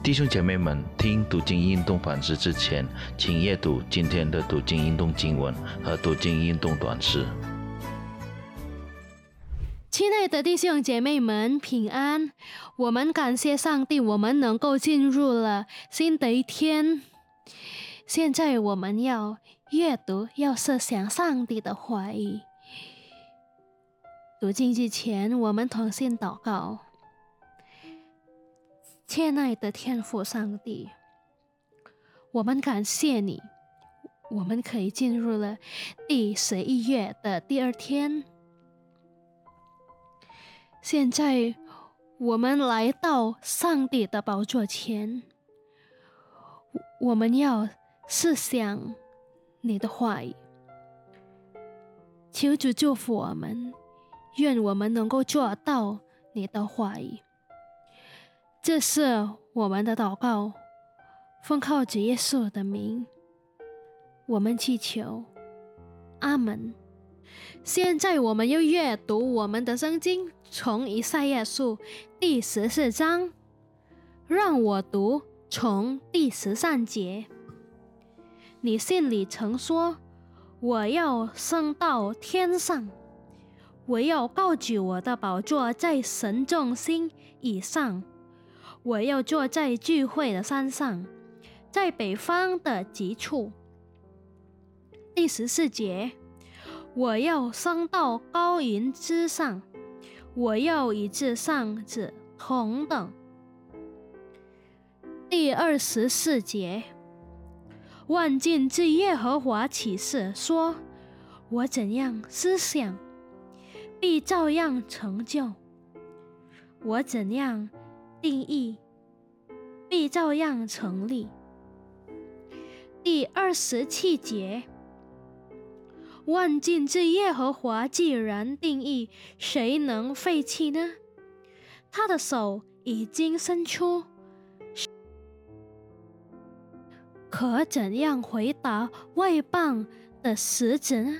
弟兄姐妹们，听读经运动反思之前，请阅读今天的读经运动经文和读经运动短诗。亲爱的弟兄姐妹们，平安！我们感谢上帝，我们能够进入了新的一天。现在我们要阅读，要设想上帝的话语。读经之前，我们同心祷告。亲爱的天父上帝，我们感谢你，我们可以进入了第十一月的第二天。现在我们来到上帝的宝座前，我们要思想你的话语，求主祝福我们，愿我们能够做到你的话语。这是我们的祷告，奉靠主耶稣的名，我们祈求，阿门。现在我们又阅读我们的圣经，从以赛亚书第十四章，让我读从第十三节。你心里曾说：“我要升到天上，我要高举我的宝座在神众心以上。”我要坐在聚会的山上，在北方的极处。第十四节，我要升到高云之上，我要与至上者同等。第二十四节，万境之耶和华启示说：“我怎样思想，必照样成就；我怎样。”定义必照样成立。第二十七节，万境之耶和华既然定义，谁能废弃呢？他的手已经伸出，可怎样回答外邦的使者呢？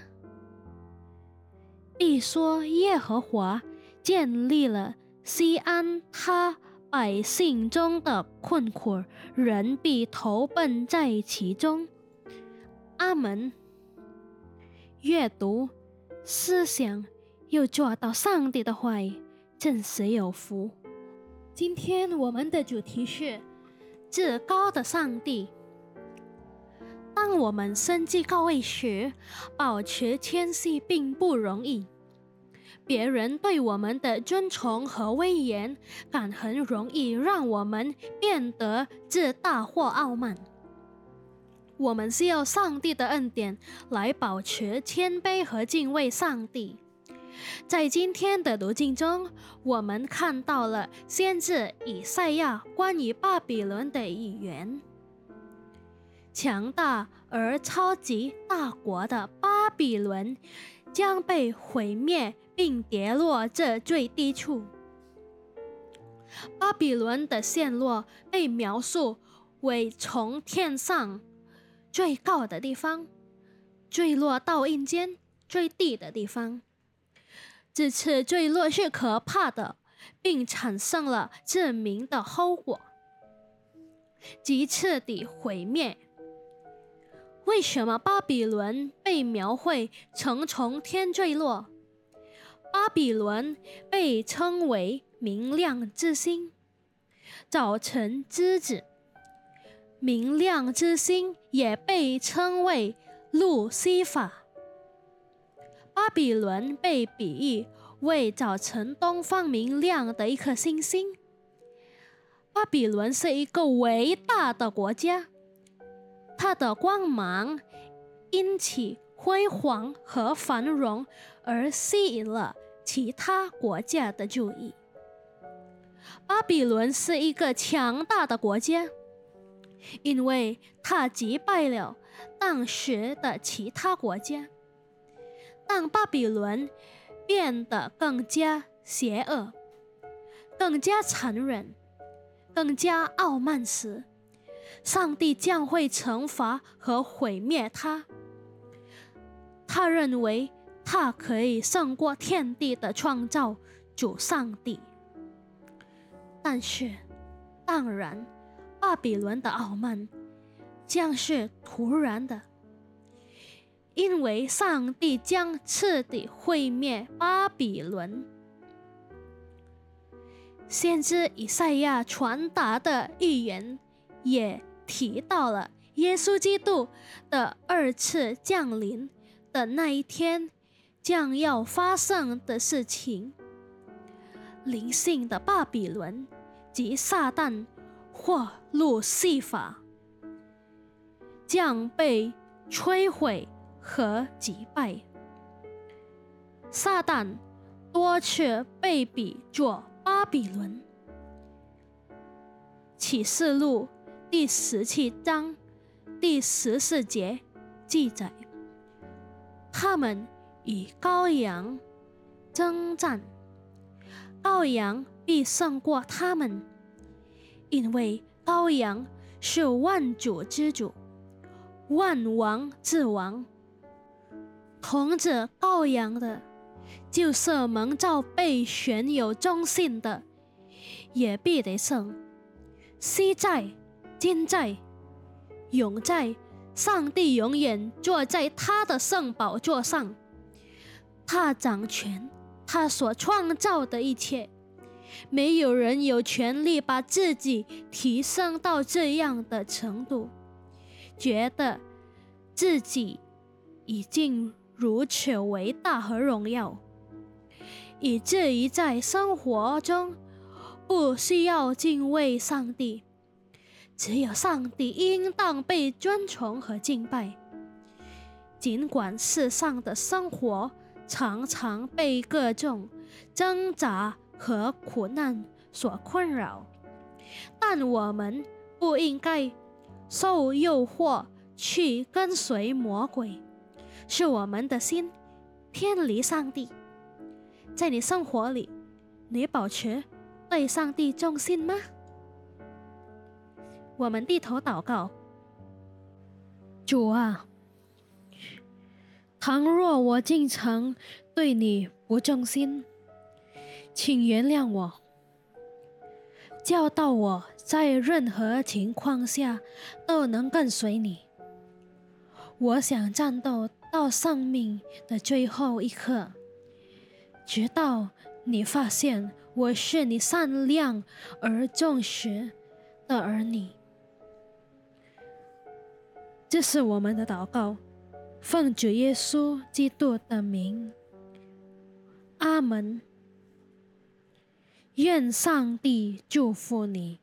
必说耶和华建立了西安，他。百姓中的困苦，人必投奔在其中。阿门。阅读、思想又做到上帝的话语，真是有福。今天我们的主题是至高的上帝。当我们身居高位时，保持谦虚并不容易。别人对我们的尊崇和威严感，很容易让我们变得自大或傲慢。我们需要上帝的恩典来保持谦卑和敬畏上帝。在今天的读经中，我们看到了先知以赛亚关于巴比伦的预言：强大而超级大国的巴比伦将被毁灭。并跌落至最低处。巴比伦的陷落被描述为从天上最高的地方坠落到阴间最低的地方。这次坠落是可怕的，并产生了致命的后果，即彻底毁灭。为什么巴比伦被描绘成从天坠落？巴比伦被称为明亮之星，早晨之子。明亮之星也被称为路西法。巴比伦被比喻为早晨东方明亮的一颗星星。巴比伦是一个伟大的国家，它的光芒因其辉煌和繁荣而吸引了。其他国家的注意。巴比伦是一个强大的国家，因为他击败了当时的其他国家。当巴比伦变得更加邪恶、更加残忍、更加傲慢时，上帝将会惩罚和毁灭他。他认为。他可以胜过天地的创造主上帝，但是，当然，巴比伦的傲慢将是突然的，因为上帝将彻底毁灭巴比伦。先知以赛亚传达的预言也提到了耶稣基督的二次降临的那一天将要发生的事情。灵性的巴比伦及撒旦或路西法将被摧毁和击败。撒旦多次被比作。巴比伦启示录第十七章第十四节记载，他们与羔羊征战，羔羊必胜过他们，因为羔羊是万主之主，万王之王，同着羔羊的。就是蒙召被选有忠信的，也必得胜。昔在，今在，永在。上帝永远坐在他的圣宝座上，他掌权，他所创造的一切。没有人有权利把自己提升到这样的程度，觉得自己已经如此伟大和荣耀。以至于在生活中不需要敬畏上帝，只有上帝应当被尊崇和敬拜。尽管世上的生活常常被各种挣扎和苦难所困扰，但我们不应该受诱惑去跟随魔鬼，使我们的心偏离上帝。在你生活里，你保持对上帝忠心吗？我们低头祷告，主啊，倘若我进城对你不忠心，请原谅我，教导我在任何情况下都能跟随你。我想战斗到生命的最后一刻。直到你发现我是你善良而忠实的儿女，这是我们的祷告，奉主耶稣基督的名，阿门。愿上帝祝福你。